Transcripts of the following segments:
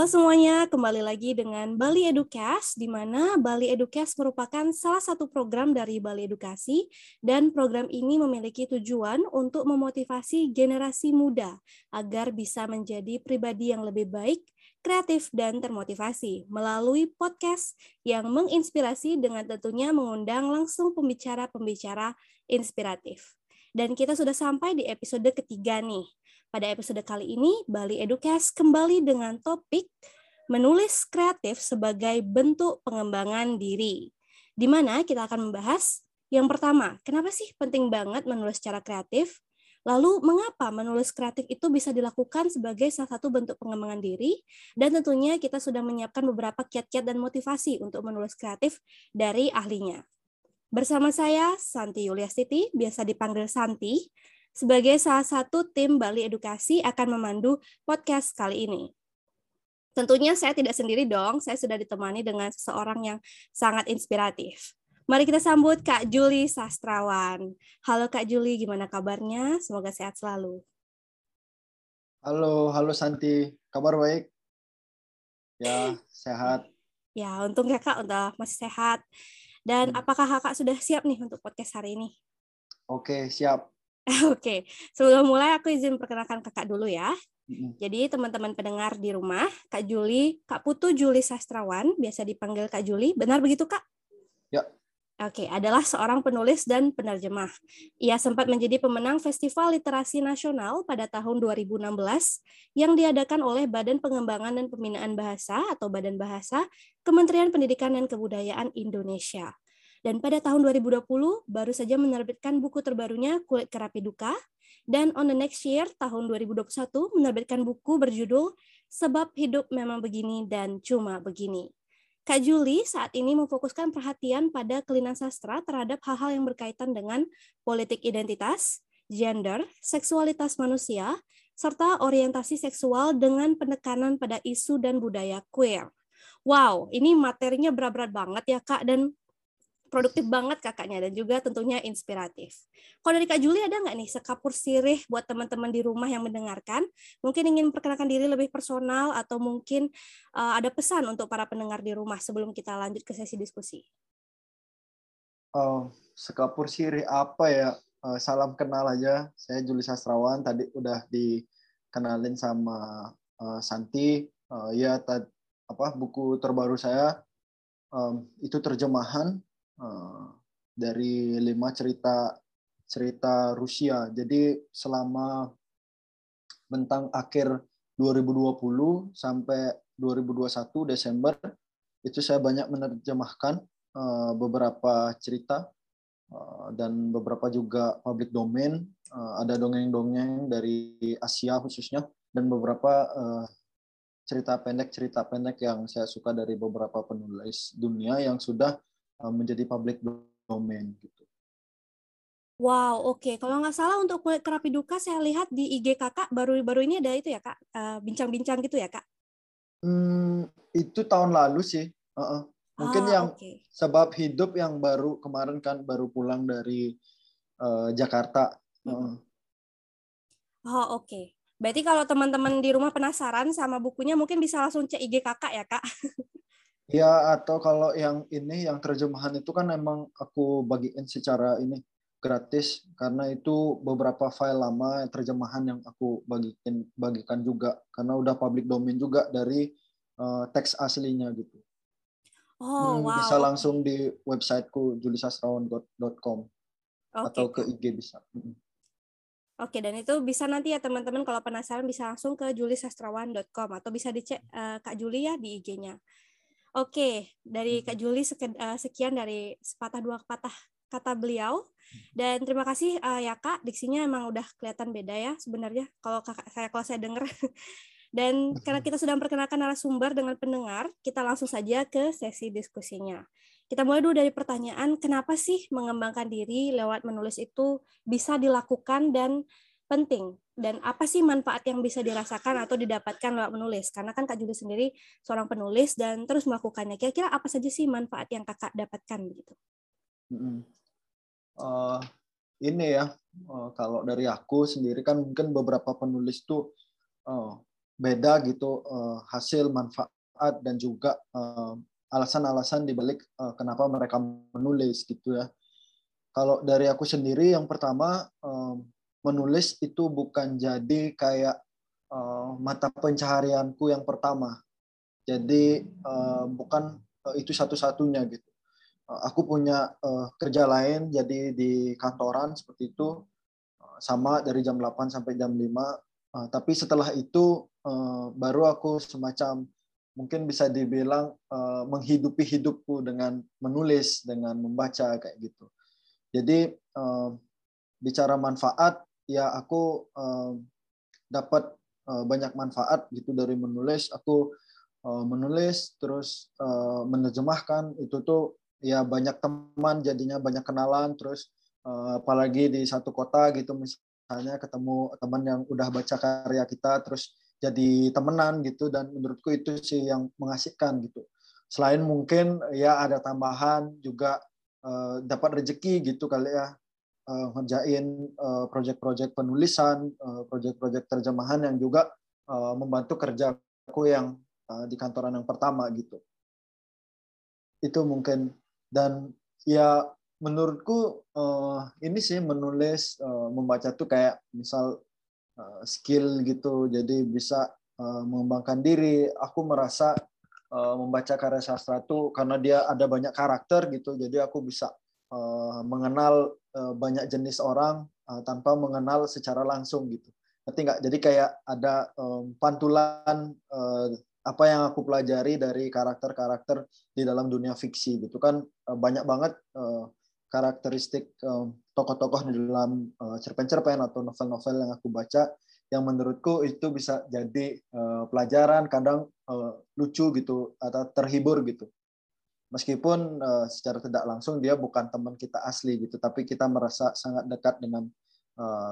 Halo semuanya, kembali lagi dengan Bali Educast, di mana Bali Educast merupakan salah satu program dari Bali Edukasi, dan program ini memiliki tujuan untuk memotivasi generasi muda agar bisa menjadi pribadi yang lebih baik, kreatif, dan termotivasi melalui podcast yang menginspirasi dengan tentunya mengundang langsung pembicara-pembicara inspiratif. Dan kita sudah sampai di episode ketiga nih. Pada episode kali ini, Bali Educast kembali dengan topik menulis kreatif sebagai bentuk pengembangan diri. Di mana kita akan membahas yang pertama, kenapa sih penting banget menulis secara kreatif? Lalu, mengapa menulis kreatif itu bisa dilakukan sebagai salah satu bentuk pengembangan diri? Dan tentunya kita sudah menyiapkan beberapa kiat-kiat dan motivasi untuk menulis kreatif dari ahlinya. Bersama saya, Santi Yuliastiti, biasa dipanggil Santi, sebagai salah satu tim Bali Edukasi akan memandu podcast kali ini. Tentunya saya tidak sendiri dong, saya sudah ditemani dengan seseorang yang sangat inspiratif. Mari kita sambut Kak Juli Sastrawan. Halo Kak Juli, gimana kabarnya? Semoga sehat selalu. Halo, halo Santi. Kabar baik? Ya, sehat. Ya, untung ya Kak, udah masih sehat. Dan hmm. apakah Kakak sudah siap nih untuk podcast hari ini? Oke, siap. Oke, sebelum mulai aku izin perkenalkan kakak dulu ya. Jadi teman-teman pendengar di rumah, Kak Juli, Kak Putu Juli Sastrawan, biasa dipanggil Kak Juli, benar begitu Kak? Ya. Oke, adalah seorang penulis dan penerjemah. Ia sempat menjadi pemenang Festival Literasi Nasional pada tahun 2016 yang diadakan oleh Badan Pengembangan dan Pembinaan Bahasa atau Badan Bahasa Kementerian Pendidikan dan Kebudayaan Indonesia. Dan pada tahun 2020 baru saja menerbitkan buku terbarunya Kulit Kerapi Duka dan on the next year tahun 2021 menerbitkan buku berjudul Sebab Hidup Memang Begini dan Cuma Begini. Kak Juli saat ini memfokuskan perhatian pada kelainan sastra terhadap hal-hal yang berkaitan dengan politik identitas, gender, seksualitas manusia, serta orientasi seksual dengan penekanan pada isu dan budaya queer. Wow, ini materinya berat-berat banget ya Kak, dan produktif banget kakaknya dan juga tentunya inspiratif. Kalau dari Kak Juli ada nggak nih sekapur sirih buat teman-teman di rumah yang mendengarkan? Mungkin ingin perkenalkan diri lebih personal atau mungkin uh, ada pesan untuk para pendengar di rumah sebelum kita lanjut ke sesi diskusi. Oh, sekapur sirih apa ya? Uh, salam kenal aja. Saya Juli Sastrawan. Tadi udah dikenalin sama uh, Santi. Uh, ya, apa buku terbaru saya um, itu terjemahan dari lima cerita cerita Rusia. Jadi selama bentang akhir 2020 sampai 2021 Desember itu saya banyak menerjemahkan uh, beberapa cerita uh, dan beberapa juga public domain. Ada dongeng-dongeng dari Asia khususnya dan beberapa cerita pendek cerita pendek yang saya suka dari beberapa penulis dunia yang sudah menjadi public domain gitu. Wow, oke. Okay. Kalau nggak salah untuk kulit kerapi duka saya lihat di IG kakak baru-baru ini ada itu ya kak, uh, bincang-bincang uh, gitu ya kak? Hmm, itu tahun lalu sih. Uh -uh. Mungkin ah, yang okay. sebab hidup yang baru kemarin kan baru pulang dari uh, Jakarta. Uh. Oh oke. Okay. Berarti kalau teman-teman di rumah penasaran sama bukunya mungkin bisa langsung cek IG kakak ya kak? Ya atau kalau yang ini yang terjemahan itu kan emang aku bagiin secara ini gratis karena itu beberapa file lama terjemahan yang aku bagikan bagikan juga karena udah public domain juga dari uh, teks aslinya gitu. Oh hmm, wow. Bisa langsung di websiteku julisastrawan.com okay. atau ke IG bisa. Hmm. Oke, dan itu bisa nanti ya teman-teman kalau penasaran bisa langsung ke julisastrawan.com atau bisa dicek uh, Kak Juli ya di IG-nya. Oke, dari Kak Juli eh, sekian dari sepatah dua patah kata beliau. Dan terima kasih uh, ya Kak, diksinya emang udah kelihatan beda ya sebenarnya kalau kakak saya kalau saya dengar. Dan karena kita sudah memperkenalkan narasumber dengan pendengar, kita langsung saja ke sesi diskusinya. Kita mulai dulu dari pertanyaan, kenapa sih mengembangkan diri lewat menulis itu bisa dilakukan dan penting. Dan apa sih manfaat yang bisa dirasakan atau didapatkan lewat menulis? Karena kan Kak Juli sendiri seorang penulis dan terus melakukannya. Kira-kira apa saja sih manfaat yang Kakak dapatkan begitu uh, ini ya uh, kalau dari aku sendiri kan mungkin beberapa penulis tuh uh, beda gitu hasil manfaat dan juga alasan-alasan dibalik kenapa mereka menulis gitu ya. Kalau dari aku sendiri yang pertama menulis itu bukan jadi kayak mata pencaharianku yang pertama. Jadi bukan itu satu-satunya gitu. Aku punya kerja lain jadi di kantoran seperti itu sama dari jam 8 sampai jam 5. Uh, tapi setelah itu uh, baru aku semacam mungkin bisa dibilang uh, menghidupi hidupku dengan menulis, dengan membaca kayak gitu. Jadi uh, bicara manfaat, ya aku uh, dapat uh, banyak manfaat gitu dari menulis. Aku uh, menulis terus uh, menerjemahkan. Itu tuh ya banyak teman jadinya banyak kenalan. Terus Eh, apalagi di satu kota gitu misalnya ketemu teman yang udah baca karya kita terus jadi temenan gitu. Dan menurutku itu sih yang mengasihkan gitu. Selain mungkin ya ada tambahan juga uh, dapat rezeki gitu kali ya uh, ngerjain uh, proyek-proyek penulisan uh, proyek-proyek terjemahan yang juga uh, membantu kerjaku yang uh, di kantoran yang pertama gitu. Itu mungkin. Dan ya menurutku uh, ini sih menulis uh, membaca tuh kayak misal uh, skill gitu. Jadi bisa uh, mengembangkan diri. Aku merasa uh, membaca karya sastra tuh karena dia ada banyak karakter gitu. Jadi aku bisa uh, mengenal banyak jenis orang uh, tanpa mengenal secara langsung gitu. Nanti nggak? Jadi kayak ada um, pantulan uh, apa yang aku pelajari dari karakter-karakter di dalam dunia fiksi gitu kan. Banyak banget uh, karakteristik tokoh-tokoh di dalam uh, cerpen-cerpen atau novel-novel yang aku baca yang menurutku itu bisa jadi uh, pelajaran kadang uh, lucu gitu atau terhibur gitu meskipun uh, secara tidak langsung dia bukan teman kita asli gitu tapi kita merasa sangat dekat dengan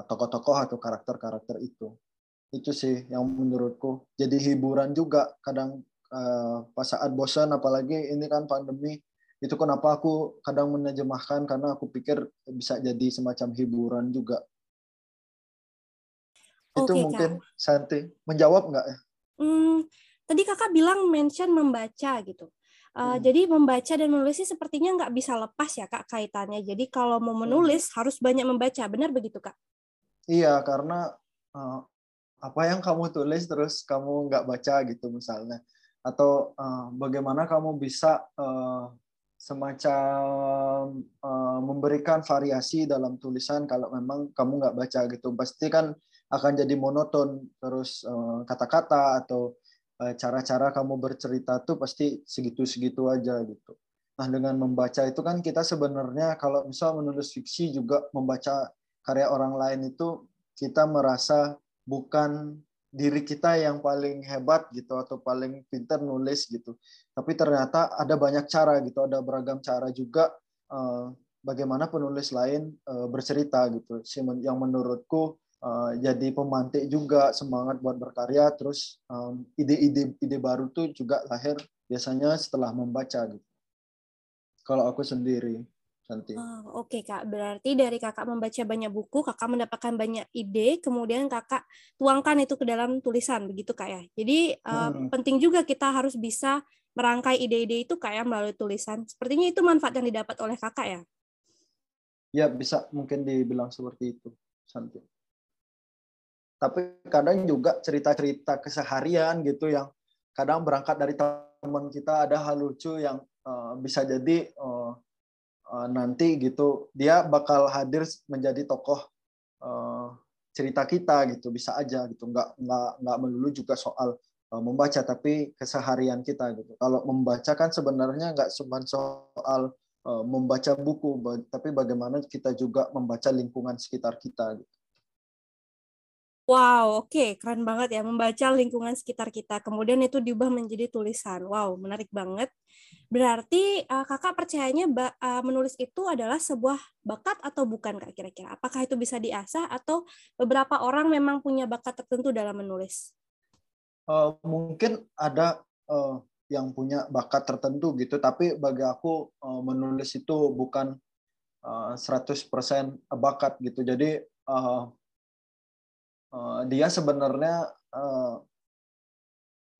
tokoh-tokoh uh, atau karakter-karakter itu itu sih yang menurutku jadi hiburan juga kadang uh, pas saat bosan apalagi ini kan pandemi itu kenapa aku kadang menerjemahkan karena aku pikir bisa jadi semacam hiburan juga. Itu Oke, mungkin Kak. Santi menjawab nggak ya? Hmm, tadi kakak bilang mention membaca gitu. Uh, hmm. Jadi membaca dan menulis sih sepertinya nggak bisa lepas ya kak kaitannya. Jadi kalau mau hmm. menulis hmm. harus banyak membaca, benar begitu kak? Iya karena uh, apa yang kamu tulis terus kamu nggak baca gitu misalnya, atau uh, bagaimana kamu bisa uh, semacam uh, memberikan variasi dalam tulisan kalau memang kamu nggak baca gitu pasti kan akan jadi monoton terus kata kata-kata atau uh, cara-cara kamu bercerita tuh pasti segitu-segitu aja gitu. Nah dengan membaca itu kan kita sebenarnya kalau misal menulis fiksi juga membaca karya orang lain itu kita merasa bukan diri kita yang paling hebat gitu atau paling pintar nulis gitu. Tapi ternyata ada banyak cara gitu, ada beragam cara juga uh, bagaimana penulis lain uh, bercerita gitu. Yang menurutku uh, jadi pemantik juga semangat buat berkarya. Terus ide-ide um, ide baru tuh juga lahir biasanya setelah membaca gitu. Kalau aku sendiri. Santi. Oh, Oke okay, kak, berarti dari kakak membaca banyak buku, kakak mendapatkan banyak ide, kemudian kakak tuangkan itu ke dalam tulisan, begitu kak ya. Jadi uh, hmm. penting juga kita harus bisa merangkai ide-ide itu kayak melalui tulisan. Sepertinya itu manfaat yang didapat oleh kakak ya. Ya bisa mungkin dibilang seperti itu, Santi. Tapi kadang juga cerita-cerita keseharian gitu yang kadang berangkat dari teman kita ada hal lucu yang uh, bisa jadi uh, Eh, nanti gitu dia bakal hadir menjadi tokoh uh, cerita kita gitu bisa aja gitu nggak nggak nggak melulu juga soal uh, membaca tapi keseharian kita gitu kalau membaca kan sebenarnya nggak cuma soal uh, membaca buku tapi bagaimana kita juga membaca lingkungan sekitar kita gitu. Wow, oke, okay. keren banget ya membaca lingkungan sekitar kita. Kemudian itu diubah menjadi tulisan. Wow, menarik banget. Berarti uh, kakak percayanya uh, menulis itu adalah sebuah bakat atau bukan kak kira-kira? Apakah itu bisa diasah atau beberapa orang memang punya bakat tertentu dalam menulis? Uh, mungkin ada uh, yang punya bakat tertentu gitu, tapi bagi aku uh, menulis itu bukan uh, 100% bakat gitu. Jadi uh, uh, dia sebenarnya uh,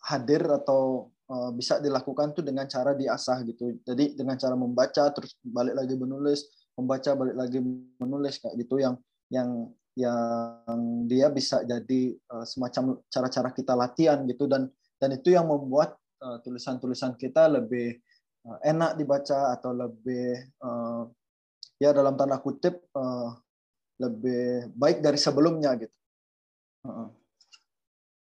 hadir atau uh, bisa dilakukan tuh dengan cara diasah gitu. Jadi dengan cara membaca terus balik lagi menulis, membaca balik lagi menulis kayak gitu yang yang yang dia bisa jadi semacam cara-cara kita latihan gitu dan dan itu yang membuat tulisan-tulisan kita lebih enak dibaca atau lebih ya dalam tanda kutip lebih baik dari sebelumnya gitu. Uh -uh.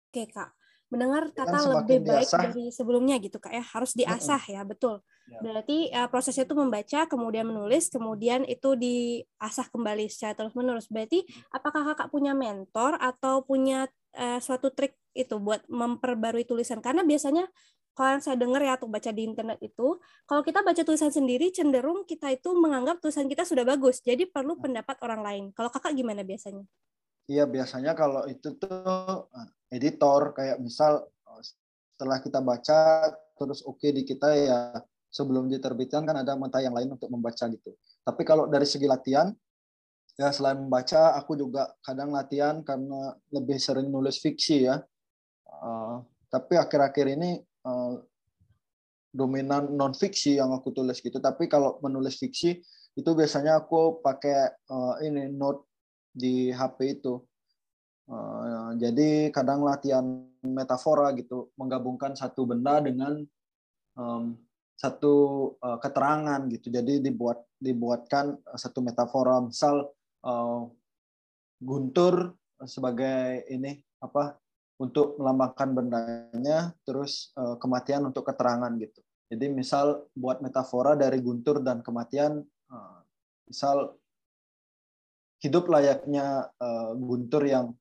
Oke kak, mendengar kata kan lebih baik diasah. dari sebelumnya gitu kak ya. Harus diasah ya betul. Ya. berarti uh, prosesnya itu membaca kemudian menulis kemudian itu diasah kembali secara terus menerus berarti apakah kakak punya mentor atau punya uh, suatu trik itu buat memperbarui tulisan? Karena biasanya kalau yang saya dengar ya atau baca di internet itu kalau kita baca tulisan sendiri cenderung kita itu menganggap tulisan kita sudah bagus. Jadi perlu pendapat orang lain. Kalau kakak gimana biasanya Iya biasanya kalau itu tuh eh, editor kayak misal eh, setelah kita baca terus oke okay di kita ya sebelum diterbitkan kan ada mata yang lain untuk membaca gitu. Tapi kalau dari segi latihan ya selain membaca aku juga kadang latihan karena lebih sering nulis fiksi ya. Uh, tapi akhir-akhir ini uh, dominan non fiksi yang aku tulis gitu. Tapi kalau menulis fiksi itu biasanya aku pakai uh, ini note di HP itu. Uh, jadi kadang latihan metafora gitu, menggabungkan satu benda dengan um, satu uh, keterangan gitu. Jadi dibuat dibuatkan satu metafora, misal uh, guntur sebagai ini apa untuk melambangkan bendanya, terus uh, kematian untuk keterangan gitu. Jadi misal buat metafora dari guntur dan kematian, uh, misal hidup layaknya uh, guntur yang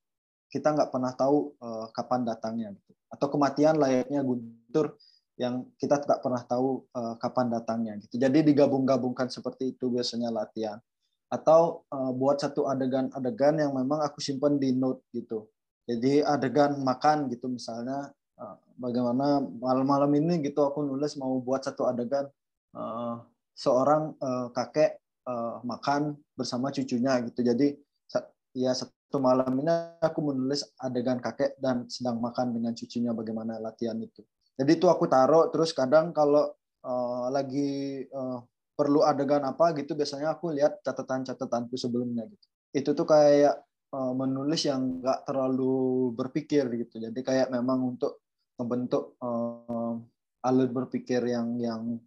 kita nggak pernah tahu uh, kapan datangnya gitu. atau kematian layaknya guntur yang kita tidak pernah tahu uh, kapan datangnya gitu. Jadi digabung-gabungkan seperti itu biasanya latihan. Atau uh, buat satu adegan-adegan yang memang aku simpan di note gitu. Jadi adegan makan gitu misalnya uh, bagaimana malam-malam ini gitu aku nulis mau buat satu adegan uh, seorang uh, kakek uh, makan bersama cucunya gitu. Jadi ya satu malam ini aku menulis adegan kakek dan sedang makan dengan cucunya bagaimana latihan itu. Jadi itu aku taruh terus kadang kalau uh, lagi uh, perlu adegan apa gitu biasanya aku lihat catatan-catatanku sebelumnya gitu. Itu tuh kayak uh, menulis yang nggak terlalu berpikir gitu. Jadi kayak memang untuk membentuk uh, alur berpikir yang yang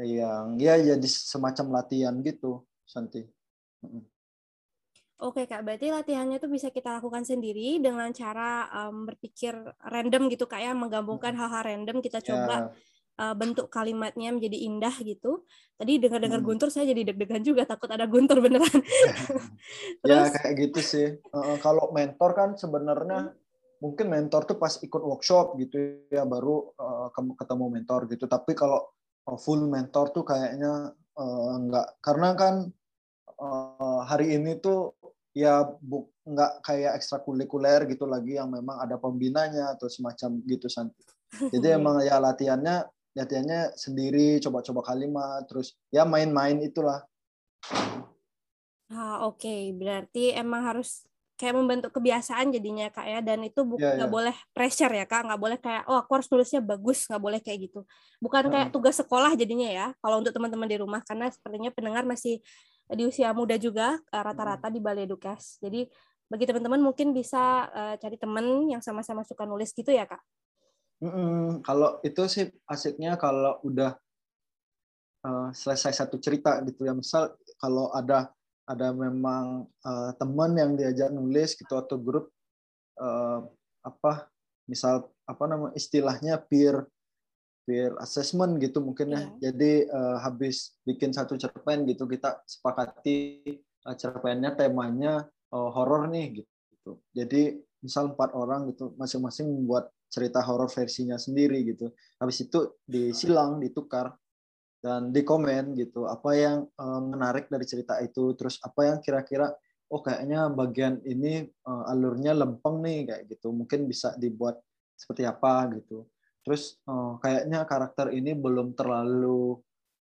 yang ya jadi semacam latihan gitu, Santi. Oke kak, berarti latihannya itu bisa kita lakukan sendiri dengan cara um, berpikir random gitu kak ya, menggabungkan hal-hal random kita ya. coba yeah. uh, bentuk kalimatnya menjadi indah gitu. Tadi dengar-dengar hmm. Guntur saya jadi deg-degan juga takut ada Guntur beneran. Ya, Terus, ya kayak gitu sih. Uh, kalau mentor kan sebenarnya hmm. mungkin mentor tuh pas ikut workshop gitu ya baru uh, ketemu mentor gitu. Tapi kalau full mentor tuh kayaknya uh, enggak karena kan uh, hari ini tuh ya bu, enggak kayak ekstrakurikuler gitu lagi yang memang ada pembinanya atau semacam gitu Santi. Jadi emang ya latihannya latihannya sendiri coba-coba kalimat terus ya main-main itulah. Ah, oke, okay. berarti emang harus kayak membentuk kebiasaan jadinya kak ya. Dan itu bukan yeah, yeah. boleh pressure ya kak. Nggak boleh kayak oh aku harus tulisnya bagus. Nggak boleh kayak gitu. Bukan kayak tugas sekolah jadinya ya kalau untuk teman-teman di rumah. Karena sepertinya pendengar masih di usia muda juga eh, rata-rata di Balai Edukas jadi bagi teman-teman mungkin bisa uh, cari teman yang sama-sama suka nulis gitu ya kak? Mm kalau itu sih asiknya kalau udah uh, selesai satu cerita gitu ya. Misal kalau ada ada memang uh, teman yang diajak nulis gitu atau grup uh, apa misal apa nama istilahnya peer peer assessment gitu mungkin ya. Yeah. Jadi uh, habis bikin satu cerpen gitu kita sepakati uh, cerpennya temanya uh, horor nih gitu. Jadi misal empat orang gitu masing-masing membuat cerita horor versinya sendiri gitu. Habis itu disilang, ditukar dan di komen gitu apa yang uh, menarik dari cerita itu? Terus apa yang kira-kira oh kayaknya bagian ini uh, alurnya lempeng nih kayak gitu. Mungkin bisa dibuat seperti apa gitu. Terus uh, kayaknya karakter ini belum terlalu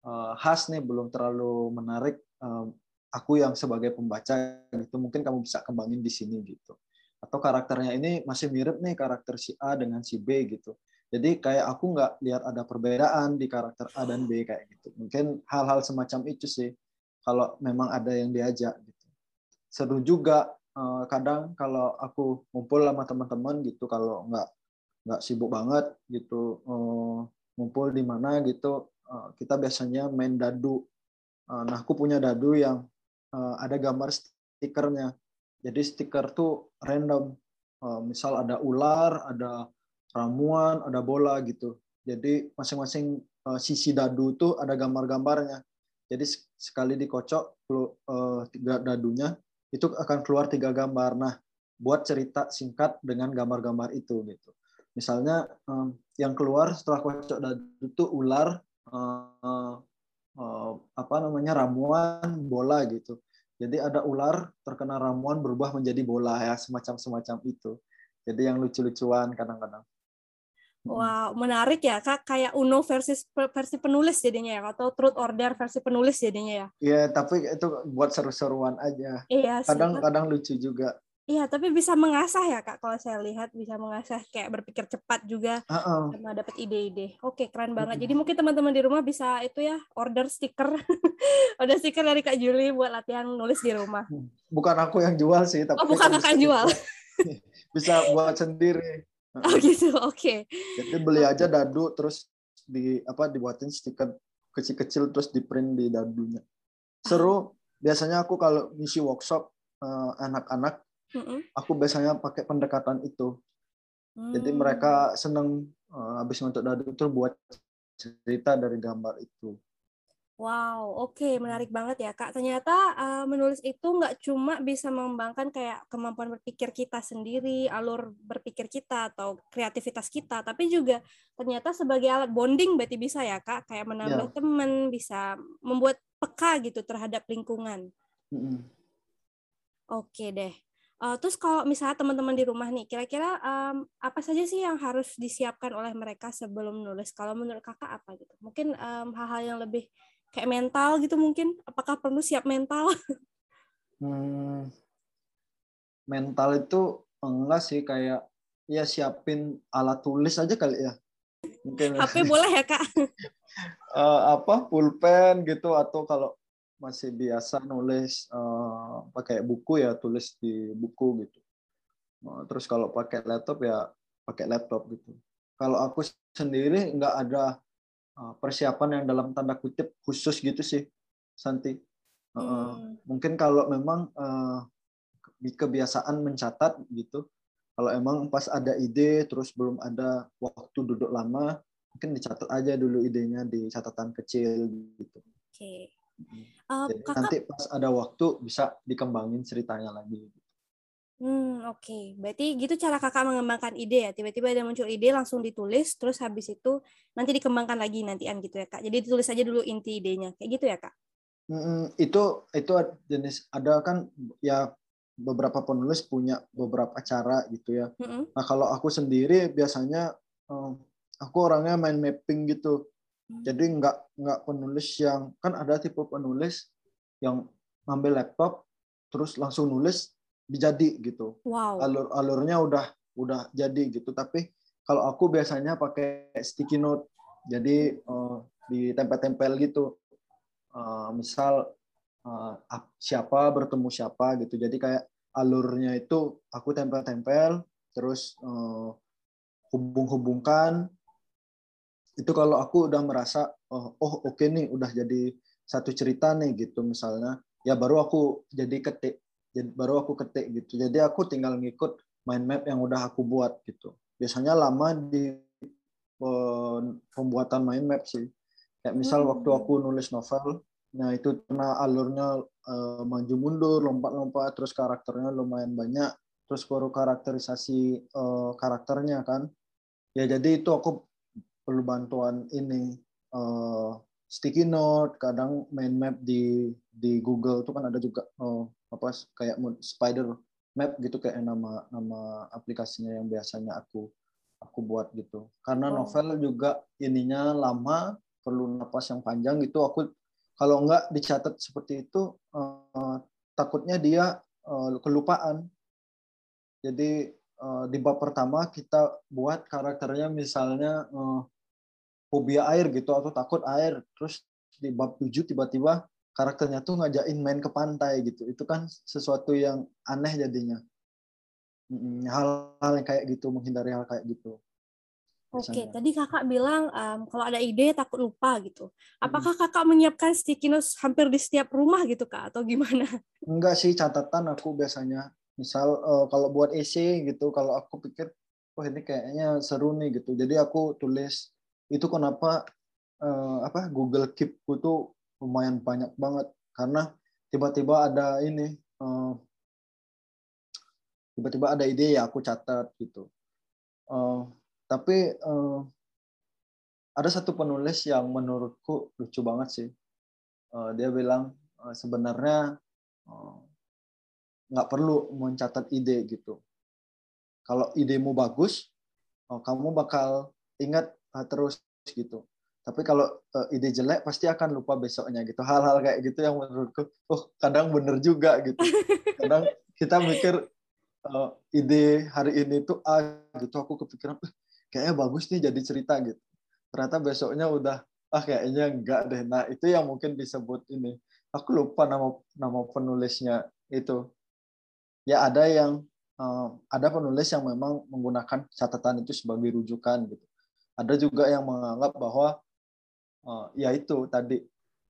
uh, khas nih belum terlalu menarik uh, aku yang sebagai pembaca gitu. Mungkin kamu bisa kembangin di sini gitu. Atau karakternya ini masih mirip nih karakter si A dengan si B gitu Jadi kayak aku nggak lihat ada perbedaan di karakter A dan B kayak gitu. Mungkin hal-hal semacam itu sih kalau memang ada yang diajak gitu. Seru juga eh, kadang kalau aku ngumpul sama teman-teman gitu kalau nggak nggak sibuk banget gitu eh, ngumpul di mana gitu eh, kita biasanya main dadu. Nah aku punya dadu yang ada gambar stikernya. Jadi stiker tuh random. Misal ada ular, ada ramuan, ada bola gitu. Jadi masing-masing uh, sisi dadu itu ada gambar-gambarnya. Jadi sekali dikocok uh, tiga dadunya itu akan keluar tiga gambar. Nah, buat cerita singkat dengan gambar-gambar itu gitu. Misalnya um, yang keluar setelah kocok dadu itu ular, apa namanya ramuan, bola gitu. Jadi ada ular terkena ramuan berubah menjadi bola ya semacam semacam itu. Jadi yang lucu-lucuan kadang-kadang. Wow, menarik ya kak. Kayak Uno versi versi penulis jadinya ya, atau Truth Order versi penulis jadinya ya. Iya, tapi itu buat seru-seruan aja. Iya. Kadang-kadang lucu juga. Iya, tapi bisa mengasah ya kak. Kalau saya lihat bisa mengasah kayak berpikir cepat juga, uh -uh. sama dapat ide-ide. Oke, keren banget. Jadi mungkin teman-teman di rumah bisa itu ya order stiker, order stiker dari kak Juli buat latihan nulis di rumah. Hmm. Bukan aku yang jual sih, tapi oh, bukan kakak jual. bisa buat sendiri. Oh gitu, oke. Okay. Jadi beli aja dadu terus di apa dibuatin stiker kecil-kecil terus di print di dadunya. Seru. Ah. Biasanya aku kalau ngisi workshop uh, anak-anak, mm-hmm. aku biasanya pakai pendekatan itu. Mm. Jadi mereka seneng uh, habis untuk dadu itu buat cerita dari gambar itu. Wow, oke, okay. menarik banget ya kak. Ternyata uh, menulis itu nggak cuma bisa mengembangkan kayak kemampuan berpikir kita sendiri, alur berpikir kita atau kreativitas kita, tapi juga ternyata sebagai alat bonding berarti bisa ya kak, kayak menambah yeah. teman, bisa membuat peka gitu terhadap lingkungan. Mm -hmm. Oke okay deh. Uh, terus kalau misalnya teman-teman di rumah nih, kira-kira um, apa saja sih yang harus disiapkan oleh mereka sebelum menulis? Kalau menurut kakak apa gitu? Mungkin hal-hal um, yang lebih kayak mental gitu mungkin. Apakah perlu siap mental? Hmm, mental itu enggak sih kayak ya siapin alat tulis aja kali ya. Mungkin HP boleh ya kak? Uh, apa pulpen gitu atau kalau masih biasa nulis uh, pakai buku ya tulis di buku gitu. Uh, terus kalau pakai laptop ya pakai laptop gitu. Kalau aku sendiri nggak ada persiapan yang dalam tanda kutip khusus gitu sih Santi. Hmm. mungkin kalau memang uh, kebiasaan mencatat gitu kalau emang pas ada ide terus belum ada waktu duduk lama mungkin dicatat aja dulu idenya di catatan kecil gitu. Oke. Okay. uh, Jadi nanti pas ada waktu bisa dikembangin ceritanya lagi Hmm, oke. Okay. Berarti gitu cara kakak mengembangkan ide ya. Tiba-tiba ada muncul ide langsung ditulis, terus habis itu nanti dikembangkan lagi nantian gitu ya kak. Jadi ditulis aja dulu inti idenya, kayak gitu ya kak? Hmm, itu itu jenis ada kan ya beberapa penulis punya beberapa cara gitu ya. Hmm. Nah kalau aku sendiri biasanya aku orangnya main mapping gitu. Hmm. Jadi nggak nggak penulis yang kan ada tipe penulis yang ngambil laptop terus langsung nulis jadi gitu. Wow. Alur alurnya udah udah jadi gitu. Tapi kalau aku biasanya pakai sticky note. Jadi uh, ditempel-tempel gitu. Uh, misal uh, siapa bertemu siapa gitu. Jadi kayak alurnya itu aku tempel-tempel terus uh, hubung-hubungkan itu kalau aku udah merasa oh, oh oke okay nih udah jadi satu cerita nih gitu misalnya ya baru aku jadi ketik jadi baru aku ketik gitu. Jadi aku tinggal ngikut mind map yang udah aku buat gitu. Biasanya lama di pembuatan mind map sih. Kayak misal hmm. waktu aku nulis novel nah itu karena alurnya uh, maju mundur lompat-lompat terus karakternya lumayan banyak terus baru karakterisasi uh, karakternya kan. Ya jadi itu aku perlu bantuan ini uh, sticky note kadang mind map di di Google itu kan ada juga uh, apa kayak spider map gitu kayak nama nama aplikasinya yang biasanya aku aku buat gitu. Karena oh. novel juga ininya lama perlu napas yang panjang gitu. Aku kalau nggak dicatat seperti itu uh, takutnya dia uh, kelupaan. Jadi uh, di bab pertama kita buat karakternya misalnya uh, fobia air gitu atau takut air. Terus di bab 7 tiba-tiba karakternya tuh ngajakin main ke pantai gitu itu kan sesuatu yang aneh jadinya hal-hal yang kayak gitu menghindari hal kayak gitu Oke, okay, tadi kakak bilang um, kalau ada ide takut lupa gitu. Apakah kakak menyiapkan sticky notes hampir di setiap rumah gitu kak, atau gimana? Enggak sih catatan aku biasanya. Misal uh, kalau buat essay gitu, kalau aku pikir, oh ini kayaknya seru nih gitu. Jadi aku tulis itu kenapa uh, apa Google Keep tuh lumayan banyak banget karena tiba-tiba ada ini uh, tiba-tiba ada ide ya aku catat gitu. Uh, tapi uh, ada satu penulis yang menurutku lucu banget sih. Uh, dia bilang uh, sebenarnya nggak uh, perlu mencatat ide gitu. Kalau idemu bagus, uh, kamu bakal ingat uh, terus gitu. Tapi kalau uh, ide jelek pasti akan lupa besoknya gitu. Hal-hal kayak gitu yang menurutku, oh kadang bener juga gitu. Kadang kita mikir uh, ide hari ini tuh A gitu, aku kepikiran, kayaknya bagus nih jadi cerita gitu. Ternyata besoknya udah ah kayaknya enggak deh. Nah, itu yang mungkin disebut ini. Aku lupa nama nama penulisnya itu. Ya ada yang uh, ada penulis yang memang menggunakan catatan itu sebagai rujukan gitu. Ada juga yang menganggap bahwa uh, ya itu tadi.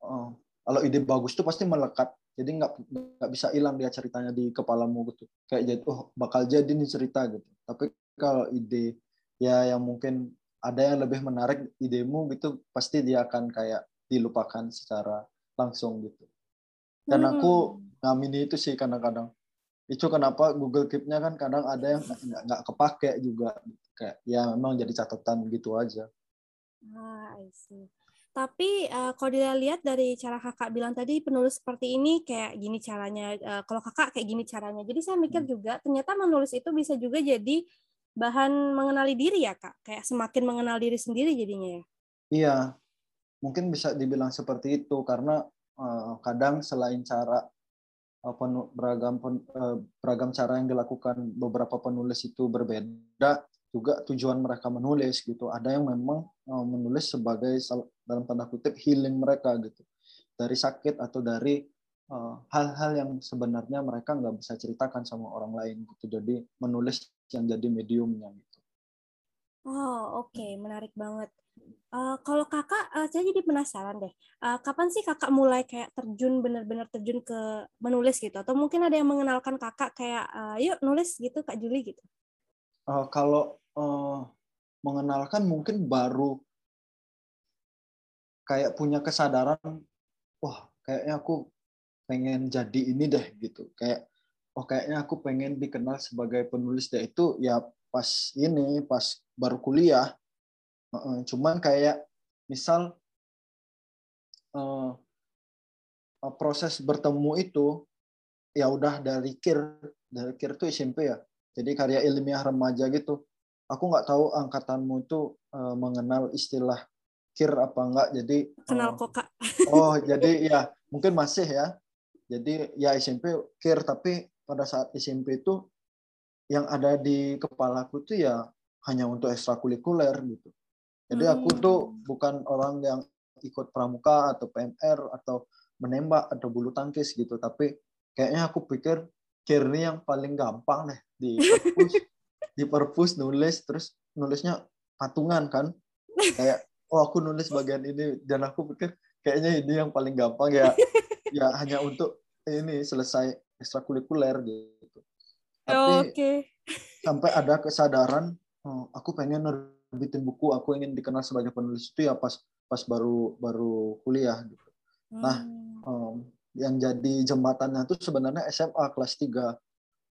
Uh, kalau ide bagus tuh pasti melekat. Jadi nggak nggak bisa hilang dia ceritanya di kepalamu gitu. Kayak jadi oh bakal jadi nih cerita gitu. Tapi kalau ide ya yang mungkin ada yang lebih menarik idemu gitu pasti dia akan kayak dilupakan secara langsung gitu. Dan aku hmm. ngamini itu sih kadang-kadang. Itu kenapa Google Keep-nya kan kadang ada yang nggak nggak kepake juga. Kayak ya memang jadi catatan gitu aja. Ah I see tapi uh, kalau dilihat dari cara kakak bilang tadi penulis seperti ini kayak gini caranya uh, kalau kakak kayak gini caranya. Jadi saya mikir hmm. juga ternyata menulis itu bisa juga jadi bahan mengenali diri ya kak? Kayak semakin mengenal diri sendiri jadinya ya? Iya. Mungkin bisa dibilang seperti itu karena uh, kadang selain cara uh, penu, beragam pen, uh, beragam cara yang dilakukan beberapa penulis itu berbeda juga tujuan mereka menulis gitu. Ada yang memang menulis sebagai dalam tanda kutip healing mereka gitu dari sakit atau dari hal-hal uh, yang sebenarnya mereka nggak bisa ceritakan sama orang lain gitu jadi menulis yang jadi mediumnya gitu. Oh oke okay. menarik banget. Uh, kalau kakak, uh, saya jadi penasaran deh. Uh, kapan sih kakak mulai kayak terjun benar-benar terjun ke menulis gitu? Atau mungkin ada yang mengenalkan kakak kayak, uh, yuk nulis gitu Kak Juli gitu? Uh, kalau uh, mengenalkan mungkin baru kayak punya kesadaran, wah kayaknya aku pengen jadi ini deh gitu. Kayak oh kayaknya aku pengen dikenal sebagai penulis deh. Itu ya pas ini pas baru kuliah. Cuman kayak misal uh, proses bertemu itu ya udah dari kir dari kir itu SMP ya. Jadi karya ilmiah remaja gitu. Aku nggak tahu angkatanmu itu uh, mengenal istilah kir apa enggak jadi kenal uh, kok kak oh jadi ya mungkin masih ya jadi ya SMP kir tapi pada saat SMP itu yang ada di kepalaku tuh ya hanya untuk ekstrakurikuler gitu. Jadi aku hmm. tuh bukan orang yang ikut pramuka atau PMR atau menembak atau bulu tangkis gitu, tapi kayaknya aku pikir Kirni yang paling gampang deh di perpus, di perpus nulis terus nulisnya patungan kan. Kayak oh aku nulis bagian ini dan aku pikir kayaknya ini yang paling gampang ya ya hanya untuk ini selesai ekstrakurikuler gitu. Tapi okay. sampai ada kesadaran, oh, aku pengen nerbitin buku, aku ingin dikenal sebagai penulis itu ya pas pas baru baru kuliah gitu. Nah, hmm. Nah, um, yang jadi jembatannya itu sebenarnya SMA kelas 3.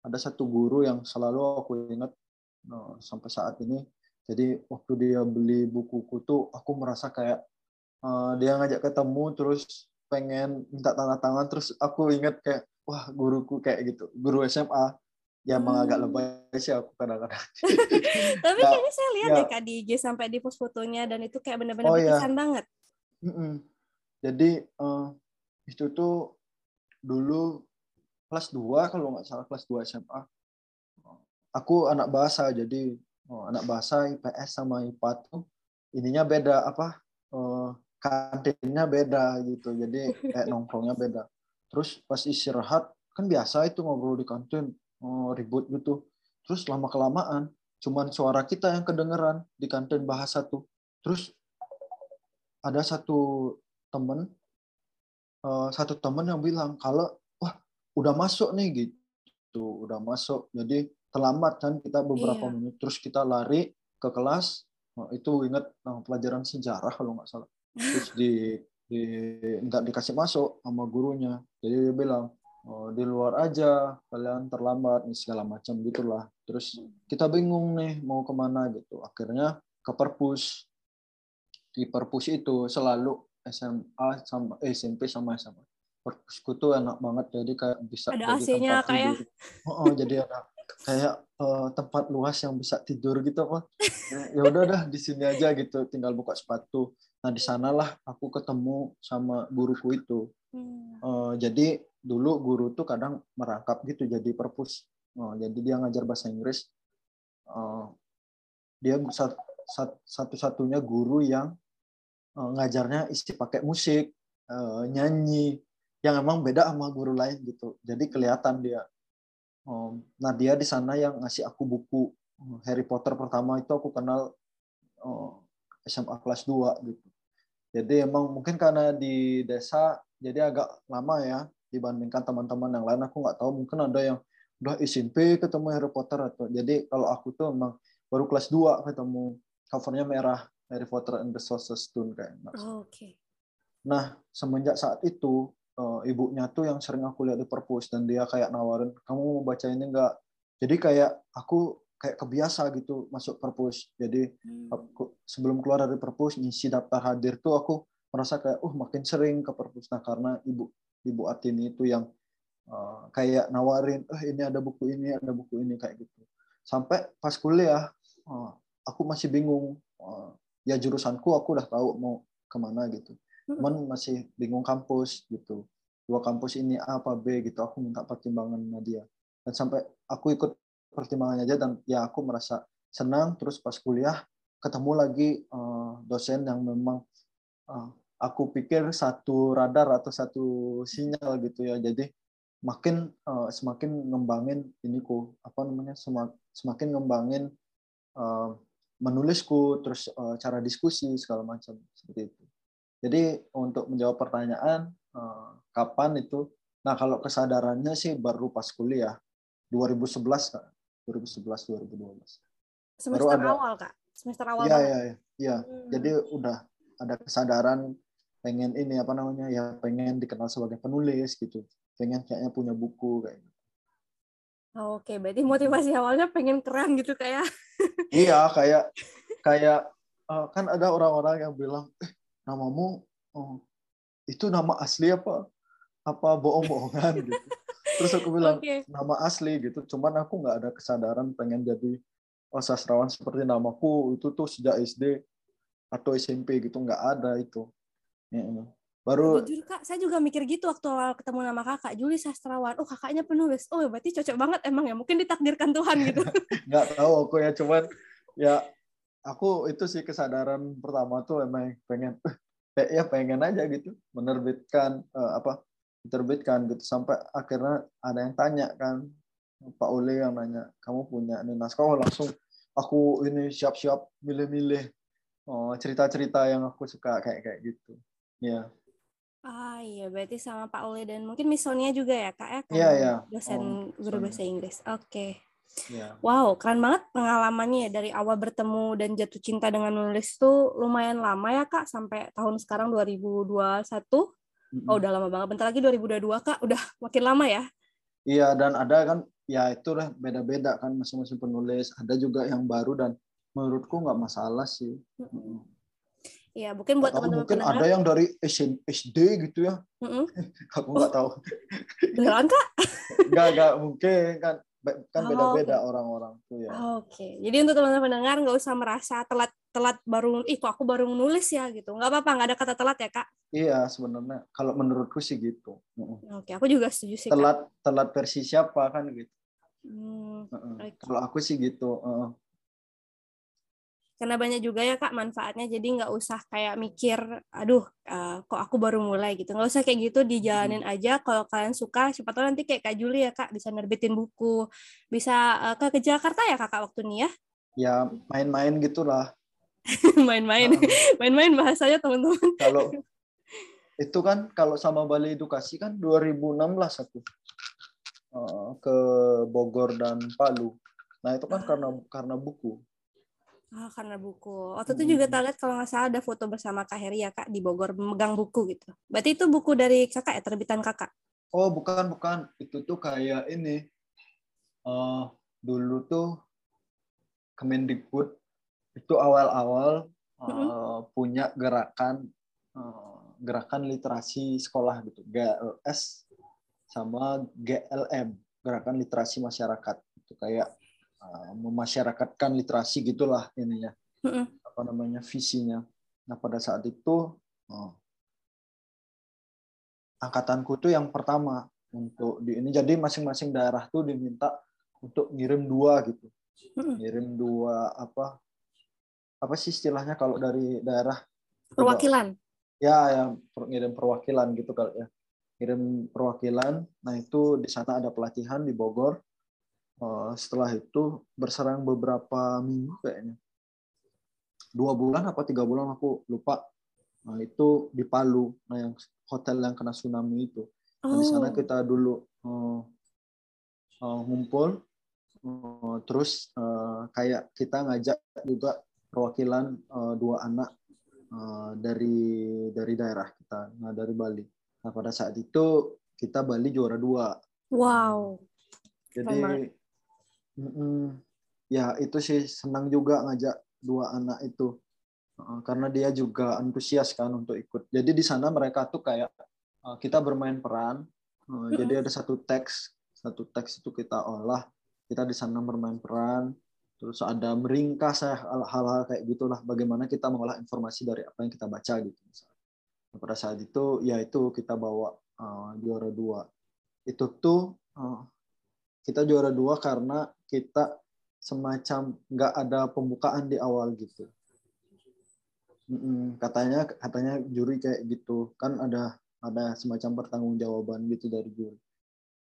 Ada satu guru yang selalu aku ingat uh, sampai saat ini. Jadi waktu dia beli bukuku tuh aku merasa kayak uh, dia ngajak ketemu terus pengen minta tanda tangan terus aku ingat kayak wah guruku kayak gitu guru SMA ya emang hmm. agak lebay sih aku kadang-kadang tapi nah, kayaknya saya lihat ya. deh kak di IG sampai di post fotonya dan itu kayak benar-benar oh, berkesan ya. banget mm -mm. jadi uh, itu tuh dulu kelas 2 kalau nggak salah kelas 2 SMA aku anak bahasa jadi oh, anak bahasa IPS sama IPA tuh ininya beda apa uh, kantinnya beda gitu. Jadi kayak nongkrongnya beda. Terus pas istirahat kan biasa itu ngobrol di kantin oh, ribut gitu. Terus lama kelamaan cuman suara kita yang kedengeran di kantin bahasa tuh. Terus ada satu temen uh, satu temen yang bilang kalau wah udah masuk nih gitu. Udah masuk. Jadi terlambat kan kita beberapa iya. menit. Terus kita lari ke kelas. Oh, itu ingat nah, pelajaran sejarah kalau nggak salah. Terus di di nggak dikasih masuk sama gurunya. Jadi dia bilang oh, di luar aja kalian terlambat nih segala macam gitulah. Terus kita bingung nih mau ke mana gitu. Akhirnya ke perpus. Di perpus itu selalu SMA sama eh, SMP sama SMA perpusku tuh enak banget jadi kayak bisa ada AC-nya kayak oh, oh, jadi ada kayak uh, tempat luas yang bisa tidur gitu apa ya udah dah di sini aja gitu tinggal buka sepatu. Nah di sanalah aku ketemu sama guruku itu. Hmm. uh, jadi dulu guru tuh kadang merangkap gitu jadi perpus. Uh, jadi dia ngajar bahasa Inggris. Uh, dia satu-satunya guru yang uh, ngajarnya isi pakai musik uh, nyanyi yang emang beda sama guru lain gitu. Jadi kelihatan dia nah dia di sana yang ngasih aku buku eh, Harry Potter pertama itu aku kenal SMA kelas 2 gitu. Jadi emang mungkin karena di desa jadi agak lama ya dibandingkan teman-teman yang lain aku nggak tahu mungkin ada yang udah SMP ketemu Harry Potter atau jadi kalau aku tuh emang baru kelas 2 ketemu covernya merah Harry Potter and the Sorcerer's Stone kayak. Oh, Oke. Okay. Nah semenjak saat itu uh, ibunya tuh yang sering aku lihat di perpus dan dia kayak nawarin kamu mau baca ini enggak jadi kayak aku kayak kebiasa gitu masuk perpus. Jadi hmm. aku, sebelum keluar dari perpus ngisi daftar hadir tuh aku merasa kayak uh makin sering ke perpus. Nah karena ibu ibu Atini itu yang uh, kayak nawarin eh ini ada buku ini ada buku ini kayak gitu. Sampai pas kuliah uh, aku masih bingung uh, ya jurusanku aku udah tahu mau ke mana gitu cuman masih bingung kampus gitu. Dua kampus ini A apa B gitu aku minta pertimbangan sama dia. Dan sampai aku ikut pertimbangannya aja dan ya aku merasa senang. Terus pas kuliah ketemu lagi uh, dosen yang memang uh, aku pikir satu radar atau satu sinyal gitu ya. Jadi makin uh, semakin ngembangin iniku apa namanya semakin ngembangin uh, menulisku terus uh, cara diskusi segala macam seperti itu jadi untuk menjawab pertanyaan eh, kapan itu, nah kalau kesadarannya sih baru pas kuliah 2011 kak, 2011 2012. Semester baru ada, awal kak, semester awal. Iya iya iya. Ya. Hmm. Jadi udah ada kesadaran pengen ini apa namanya ya pengen dikenal sebagai penulis gitu, pengen kayaknya punya buku kayak gitu. Oh, Oke, okay. berarti motivasi awalnya pengen keren gitu kayak. iya, kayak kayak uh, kan ada orang-orang yang bilang, eh, namamu oh, itu nama asli apa? Apa bohong-bohongan gitu. Terus aku bilang okay. nama asli gitu. Cuman aku nggak ada kesadaran pengen jadi oh, sastrawan seperti namaku. Itu tuh sejak SD atau SMP gitu nggak ada itu. Ya, baru jujur kak saya juga mikir gitu waktu awal ketemu nama kakak. Juli sastrawan. Oh kakaknya penulis oh berarti cocok banget emang ya. Mungkin ditakdirkan Tuhan gitu. Nggak tahu aku ya cuman ya aku itu sih kesadaran pertama tuh emang pengen eh, ya pengen aja gitu menerbitkan uh, apa diterbitkan gitu sampai akhirnya ada yang tanya kan Pak Ule yang nanya kamu punya ini naskah oh, langsung aku ini siap-siap milih-milih oh, cerita-cerita yang aku suka kayak kayak gitu ya Ah iya, berarti sama Pak Ule dan mungkin Miss Sonia juga ya kak ya? Iya iya. Dosen oh, guru bahasa Inggris. Oke. Okay. Yeah. Wow, keren banget pengalamannya ya dari awal bertemu dan jatuh cinta dengan menulis tuh lumayan lama ya kak sampai tahun sekarang 2021. Mm-hmm. Oh udah lama banget. Bentar lagi 2022 kak, udah makin lama ya? Iya dan ada kan ya itu lah beda-beda kan masing-masing penulis. Ada juga yang baru dan menurutku nggak masalah sih. Iya, mungkin buat teman-teman mungkin pendengar. ada yang dari SD gitu ya. Mm-hmm. Aku nggak oh. tahu. Beneran kak? Nggak nggak mungkin kan kan oh, beda-beda oh, orang-orang tuh ya. Oke, okay. jadi untuk teman-teman pendengar nggak usah merasa telat telat baru, ih kok aku baru nulis ya gitu. Nggak apa-apa, nggak ada kata telat ya kak? Iya sebenarnya kalau menurutku sih gitu. Oke, okay, aku juga setuju sih. Telat kak. telat versi siapa kan gitu. Hmm, Hmm. Okay. Kalau aku sih gitu. Uh. Karena banyak juga ya kak manfaatnya, jadi nggak usah kayak mikir, aduh uh, kok aku baru mulai gitu. Nggak usah kayak gitu, dijalanin hmm. aja. Kalau kalian suka, siapa tahu nanti kayak Kak Juli ya kak, bisa nerbitin buku. Bisa uh, ke, ke Jakarta ya kakak waktu ini ya? Ya main-main gitulah. main-main, main-main bahasanya teman-teman. Kalau itu kan kalau sama Bali Edukasi kan 2016 aku ke Bogor dan Palu. Nah itu kan ah. karena karena buku. Ah, karena buku. Waktu hmm. itu juga tak lihat kalau nggak salah ada foto bersama Kak Heri ya Kak di Bogor memegang buku gitu. Berarti itu buku dari kakak ya terbitan kakak? Oh bukan bukan itu tuh kayak ini. Uh, dulu tuh Kemendikbud itu awal-awal uh, hmm. punya gerakan uh, gerakan literasi sekolah gitu GLS sama GLM gerakan literasi masyarakat itu kayak uh, memasyarakatkan literasi gitulah ininya mm-hmm. apa namanya visinya nah pada saat itu uh, angkatanku tuh yang pertama untuk di ini jadi masing-masing daerah tuh diminta untuk ngirim dua gitu mm-hmm. ngirim dua apa apa sih istilahnya kalau dari daerah perwakilan ya yang ngirim perwakilan gitu kalau ya kirim perwakilan. Nah itu di sana ada pelatihan di Bogor. Uh, setelah itu berserang beberapa minggu kayaknya. Dua bulan apa tiga bulan aku lupa. Nah itu di Palu, nah yang hotel yang kena tsunami itu. Nah, di sana oh. kita dulu uh, uh, ngumpul, uh, terus uh, kayak kita ngajak juga perwakilan uh, dua anak uh, dari dari daerah kita, nah dari Bali. Nah pada saat itu kita Bali juara dua. Wow. Jadi mm, ya itu sih senang juga ngajak dua anak itu karena dia juga antusias kan untuk ikut. Jadi di sana mereka tuh kayak uh, kita bermain peran. Jadi ada satu teks, satu teks itu kita olah. Kita di sana bermain peran. Terus ada meringkas hal-hal kayak gitulah. Bagaimana kita mengolah informasi dari apa yang kita baca gitu. Misalnya pada saat itu ya itu kita bawa uh, juara dua itu tuh uh, kita juara dua karena kita semacam nggak ada pembukaan di awal gitu. Katanya katanya juri kayak gitu. Kan ada ada semacam pertanggungjawaban gitu dari juri.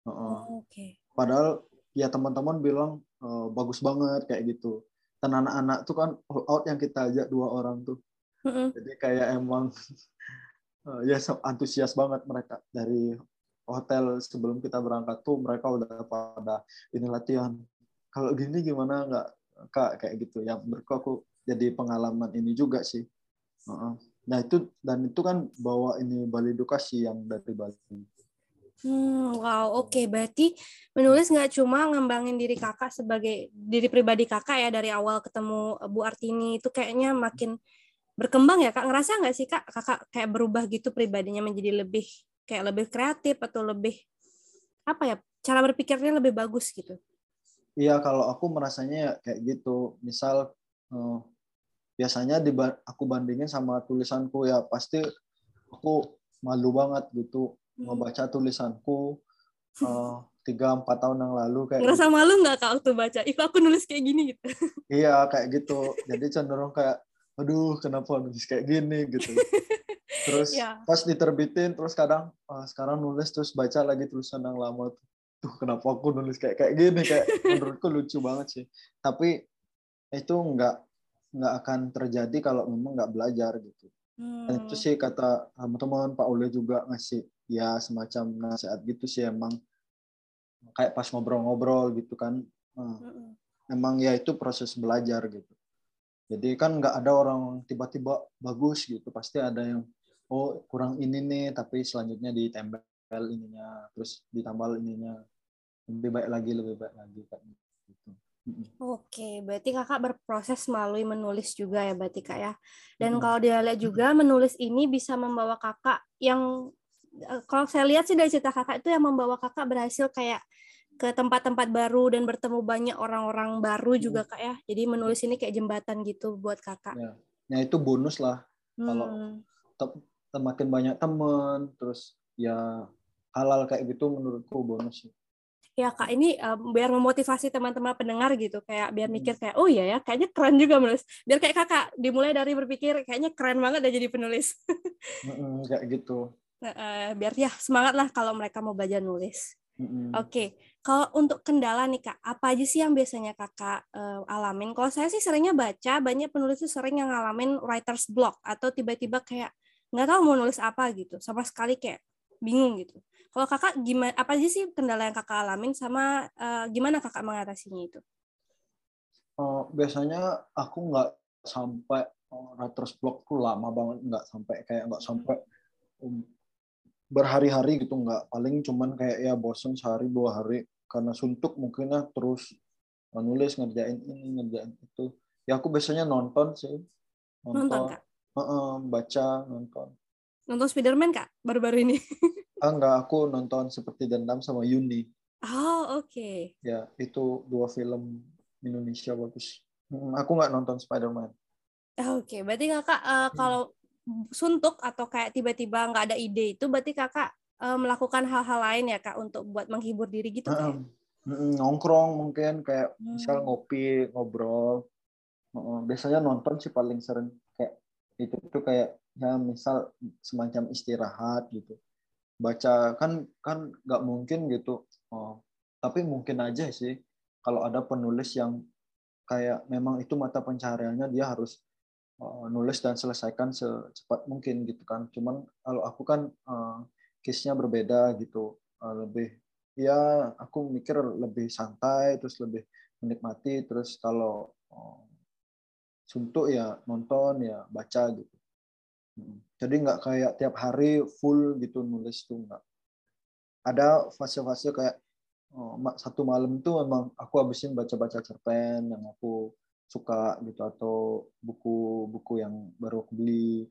Uh, oh, okay. padahal ya teman-teman bilang uh, bagus banget kayak gitu. Dan anak-anak tuh kan all out yang kita ajak dua orang tuh. Mm-hmm. jadi kayak emang uh, ya antusias banget mereka dari hotel sebelum kita berangkat tuh mereka udah pada ini latihan. Kalau gini gimana? Nggak kak kayak gitu. Ya menurutku aku jadi pengalaman ini juga sih. Nah itu dan itu kan bawa ini Bali edukasi yang dari Bali. Hmm, wow, oke. Okay. Berarti menulis nggak cuma ngembangin diri kakak sebagai diri pribadi kakak ya dari awal ketemu Bu Artini itu kayaknya makin berkembang ya kak. Ngerasa nggak sih kak kakak kayak berubah gitu pribadinya menjadi lebih kayak lebih kreatif atau lebih apa ya cara berpikirnya lebih bagus gitu? Iya kalau aku merasanya kayak gitu. Misal uh, biasanya di aku bandingin sama tulisanku ya pasti aku malu banget gitu hmm. membaca tulisanku uh, tiga empat tahun yang lalu kayak ngerasa gitu. malu nggak kak waktu baca? Itu aku nulis kayak gini gitu. Iya kayak gitu. Jadi cenderung kayak aduh kenapa nulis kayak gini? gitu terus yeah. pas diterbitin terus kadang ah, sekarang nulis terus baca lagi tulisan yang lama tuh tuh kenapa aku nulis kayak kayak gini kayak menurutku lucu banget sih tapi itu nggak nggak akan terjadi kalau memang nggak belajar gitu hmm. Dan itu sih kata teman-teman Pak Ule juga ngasih ya semacam nasihat gitu sih emang kayak pas ngobrol-ngobrol gitu kan hmm. emang ya itu proses belajar gitu jadi kan nggak ada orang tiba-tiba bagus gitu. Pasti ada yang oh kurang ini nih, tapi selanjutnya ditempel ininya, terus ditambal ininya. Lebih baik lagi, lebih baik lagi kayak gitu. Oke, berarti kakak berproses melalui menulis juga ya, berarti kak ya. Dan hmm. kalau dia lihat juga menulis ini bisa membawa kakak yang eh, kalau saya lihat sih dari cerita kakak itu yang membawa kakak berhasil kayak ke tempat-tempat baru dan bertemu banyak orang-orang baru juga kak ya. Jadi menulis ini kayak jembatan gitu buat kakak. Ya, ya itu bonus lah. Hmm. Kalau semakin banyak teman, terus ya halal kayak gitu menurutku bonus sih. Ya kak, ini um, biar memotivasi teman-teman pendengar gitu, kayak biar mikir kayak oh iya ya, kayaknya keren juga menulis. Biar kayak kakak dimulai dari berpikir kayaknya keren banget deh jadi penulis. kayak gitu. Uh, biar ya semangat lah kalau mereka mau belajar nulis. Mm-hmm. Oke, okay. kalau untuk kendala nih kak, apa aja sih yang biasanya kakak uh, alamin? Kalau saya sih seringnya baca, banyak penulis tuh sering yang ngalamin writer's block atau tiba-tiba kayak nggak tahu mau nulis apa gitu, sama sekali kayak bingung gitu. Kalau kakak gimana? Apa aja sih kendala yang kakak alamin sama uh, gimana kakak mengatasinya itu? Uh, biasanya aku nggak sampai uh, writer's block tuh lama banget, nggak sampai kayak nggak sampai um, berhari-hari gitu nggak paling cuman kayak ya bosen sehari dua hari karena suntuk mungkin ya terus nulis ngerjain ini ngerjain itu ya aku biasanya nonton sih nonton, nonton kak? Uh baca nonton. Nonton Spiderman kak? Baru-baru ini. Ah enggak aku nonton seperti dendam sama Yuni. Oh oke. Okay. ya itu dua film Indonesia bagus. Aku nggak nonton Spiderman. Oke. Okay. berarti kakak uh, kalau suntuk atau kayak tiba-tiba nggak ada ide itu berarti kakak uh, melakukan hal-hal lain ya kak untuk buat menghibur diri gitu uh, nongkrong mungkin kayak hmm. misal ngopi ngobrol. Biasanya nonton sih paling sering itu tuh kayak ya misal semacam istirahat gitu baca kan kan nggak mungkin gitu oh, tapi mungkin aja sih kalau ada penulis yang kayak memang itu mata pencahariannya dia harus uh, nulis dan selesaikan secepat mungkin gitu kan. Cuman kalau aku kan uh, case-nya berbeda gitu. Uh, lebih ya aku mikir lebih santai terus lebih menikmati terus kalau uh, suntuk ya nonton ya baca gitu. Hmm. Jadi nggak kayak tiap hari full gitu nulis tuh nggak. Ada fase-fase kayak oh, satu malam tuh memang aku habisin baca-baca cerpen yang aku suka gitu atau buku-buku yang baru aku beli.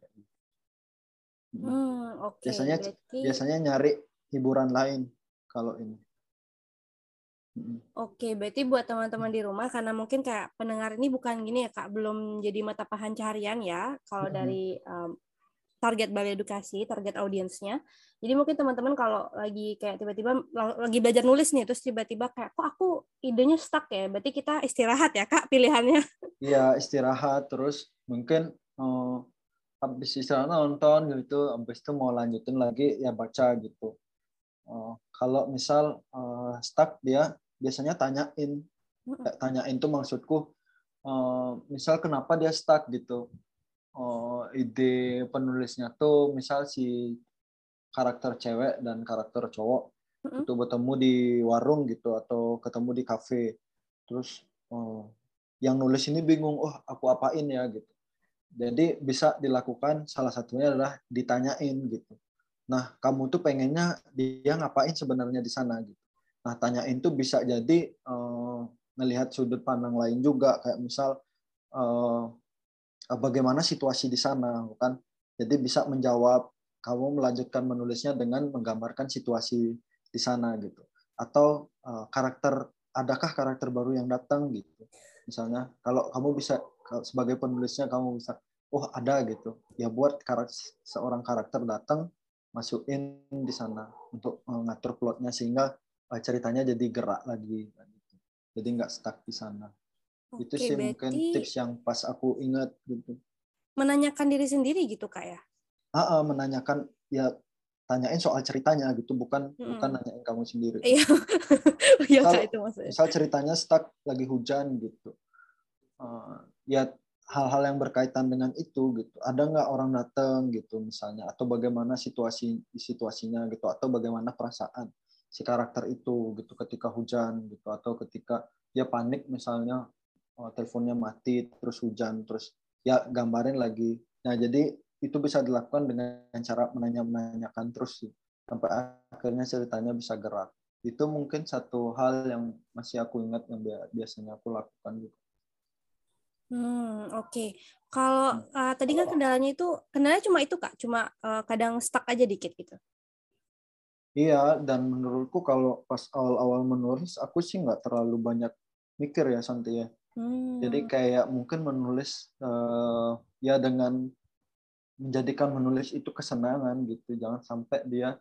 Hmm, okay. Biasanya Berarti... biasanya nyari hiburan lain kalau ini. Oke, okay, berarti buat teman-teman di rumah karena mungkin kayak pendengar ini bukan gini ya kak, belum jadi mata pencaharian ya. Kalau dari um, target balai edukasi, target audiensnya. Jadi mungkin teman-teman kalau lagi kayak tiba-tiba lagi belajar nulis nih, terus tiba-tiba kayak kok aku idenya stuck ya, berarti kita istirahat ya kak pilihannya. Iya istirahat, terus mungkin uh, habis istirahat nonton gitu, habis itu mau lanjutin lagi ya baca gitu. Uh, kalau misal uh, stuck dia biasanya tanyain, tanyain tuh maksudku, uh, misal kenapa dia stuck gitu? Oh, ide penulisnya tuh misal si karakter cewek dan karakter cowok mm-hmm. itu bertemu di warung gitu atau ketemu di kafe. Terus oh, yang nulis ini bingung oh aku apain ya? gitu. Jadi bisa dilakukan salah satunya adalah ditanyain gitu. Nah kamu tuh pengennya dia ngapain sebenarnya di sana gitu nah tanyain tuh bisa jadi uh, ngelihat sudut pandang lain juga. Kayak misal Eh, bagaimana situasi di sana kan? Jadi bisa menjawab kamu melanjutkan menulisnya dengan menggambarkan situasi di sana gitu. Atau uh, karakter adakah karakter baru yang datang gitu. Misalnya kalau kamu bisa sebagai penulisnya kamu bisa oh ada gitu. Ya buat karakter seorang karakter datang masukin di sana untuk mengatur plotnya sehingga ceritanya jadi gerak lagi gitu. jadi nggak stuck di sana Oke, itu sih mungkin tips yang pas aku ingat gitu. Menanyakan diri sendiri gitu kak ya? Ah, ah menanyakan ya tanyain soal ceritanya gitu bukan hmm. bukan nanyain kamu sendiri. Iya. iya misal, itu maksudnya. Misal ceritanya stuck lagi hujan gitu. Uh, ya hal-hal yang berkaitan dengan itu gitu. Ada nggak orang datang gitu misalnya atau bagaimana situasi situasinya gitu atau bagaimana perasaan si karakter itu gitu ketika hujan gitu atau ketika dia panik misalnya oh, teleponnya mati terus hujan terus ya gambarin lagi nah jadi itu bisa dilakukan dengan cara menanya-menanyakan terus sih sampai akhirnya ceritanya bisa gerak itu mungkin satu hal yang masih aku ingat yang biasanya aku lakukan gitu. Hmm oke. Okay. Kalau uh, tadi kan kendalanya itu kendalanya cuma itu kak, cuma uh, kadang stuck aja dikit gitu. Iya dan menurutku kalau pas awal-awal menulis aku sih nggak terlalu banyak mikir ya Santi ya. Hmm. Jadi kayak mungkin menulis uh, ya dengan menjadikan menulis itu kesenangan gitu. Jangan sampai dia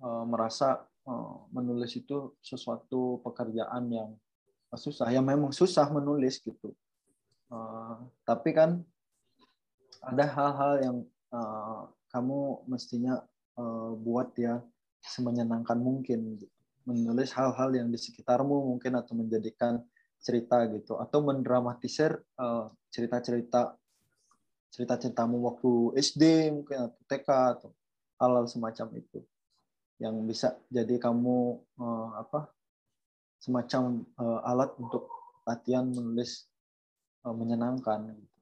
uh, merasa uh, menulis itu sesuatu pekerjaan yang susah ya memang susah menulis gitu uh, tapi kan ada hal-hal yang uh, kamu mestinya uh, buat ya semenyenangkan mungkin gitu. menulis hal-hal yang di sekitarmu mungkin atau menjadikan cerita gitu atau mendramatisir uh, cerita-cerita cerita-ceritamu waktu SD mungkin atau TK atau hal-hal semacam itu yang bisa jadi kamu uh, apa semacam uh, alat untuk latihan menulis uh, menyenangkan gitu.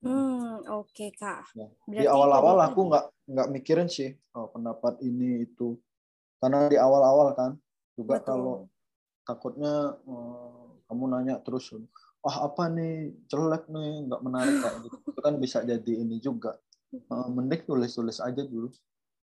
Hmm, oke okay, kak. Ya. Di awal-awal aku nggak nggak mikirin sih oh, pendapat ini itu, karena di awal-awal kan juga Betul. kalau takutnya uh, kamu nanya terus, wah oh, apa nih jelek nih nggak menarik kayak gitu, itu kan bisa jadi ini juga. Uh, mending tulis-tulis aja dulu.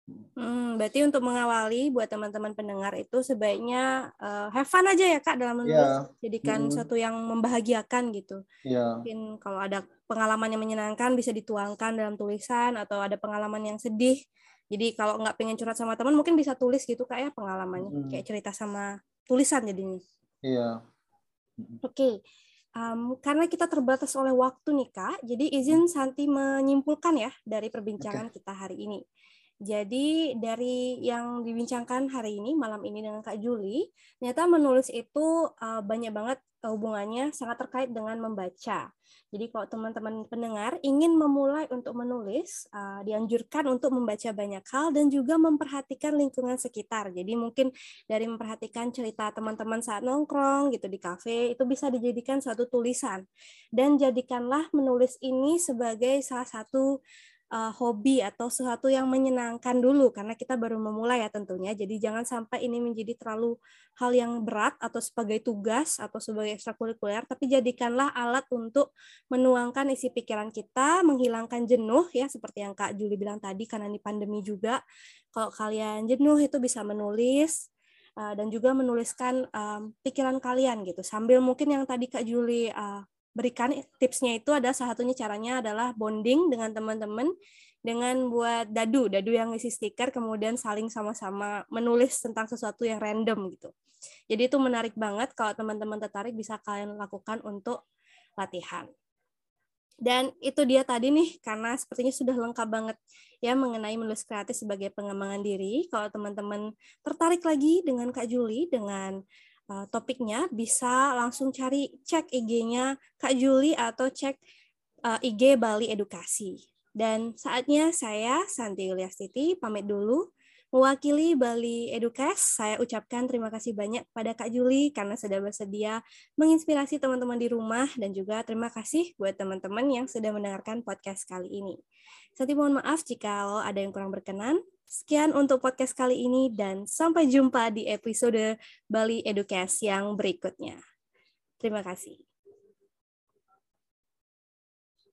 Hmm, berarti untuk mengawali buat teman-teman pendengar itu sebaiknya uh, have fun aja ya kak dalam menulis, yeah. jadikan hmm. satu yang membahagiakan gitu. Yeah. Mungkin kalau ada pengalaman yang menyenangkan bisa dituangkan dalam tulisan atau ada pengalaman yang sedih. Jadi kalau nggak pengen curhat sama teman mungkin bisa tulis gitu kak ya pengalamannya, hmm. kayak cerita sama tulisan jadinya. Iya. Yeah. Oke. Okay. Um, karena kita terbatas oleh waktu nih kak, jadi izin Santi menyimpulkan ya dari perbincangan okay. kita hari ini. Jadi dari yang dibincangkan hari ini malam ini dengan Kak Juli, ternyata menulis itu uh, banyak banget hubungannya sangat terkait dengan membaca. Jadi kalau teman-teman pendengar ingin memulai untuk menulis, uh, dianjurkan untuk membaca banyak hal dan juga memperhatikan lingkungan sekitar. Jadi mungkin dari memperhatikan cerita teman-teman saat nongkrong gitu di kafe itu bisa dijadikan suatu tulisan dan jadikanlah menulis ini sebagai salah satu uh, hobi atau sesuatu yang menyenangkan dulu karena kita baru memulai ya tentunya. Jadi jangan sampai ini menjadi terlalu hal yang berat atau sebagai tugas atau sebagai ekstrakurikuler, tapi jadikanlah alat untuk menuangkan isi pikiran kita, menghilangkan jenuh ya seperti yang Kak Juli bilang tadi karena ini pandemi juga. Kalau kalian jenuh itu bisa menulis uh, dan juga menuliskan um, pikiran kalian gitu sambil mungkin yang tadi Kak Juli uh, berikan tipsnya itu ada salah satunya caranya adalah bonding dengan teman-teman dengan buat dadu, dadu yang isi stiker kemudian saling sama-sama menulis tentang sesuatu yang random gitu. Jadi itu menarik banget kalau teman-teman tertarik bisa kalian lakukan untuk latihan. Dan itu dia tadi nih, karena sepertinya sudah lengkap banget ya mengenai menulis kreatif sebagai pengembangan diri. Kalau teman-teman tertarik lagi dengan Kak Juli, dengan uh, topiknya bisa langsung cari cek IG-nya Kak Juli atau cek uh, eh, IG Bali Edukasi. Dan saatnya saya Santi Yuliastiti pamit dulu. Mewakili Bali Edukas, saya ucapkan terima kasih banyak pada Kak Juli karena sudah bersedia menginspirasi teman-teman di rumah dan juga terima kasih buat teman-teman yang sudah mendengarkan podcast kali ini. Santi mohon maaf jika ada yang kurang berkenan. Sekian untuk podcast kali ini dan sampai jumpa di episode Bali Educast yang berikutnya. Terima kasih.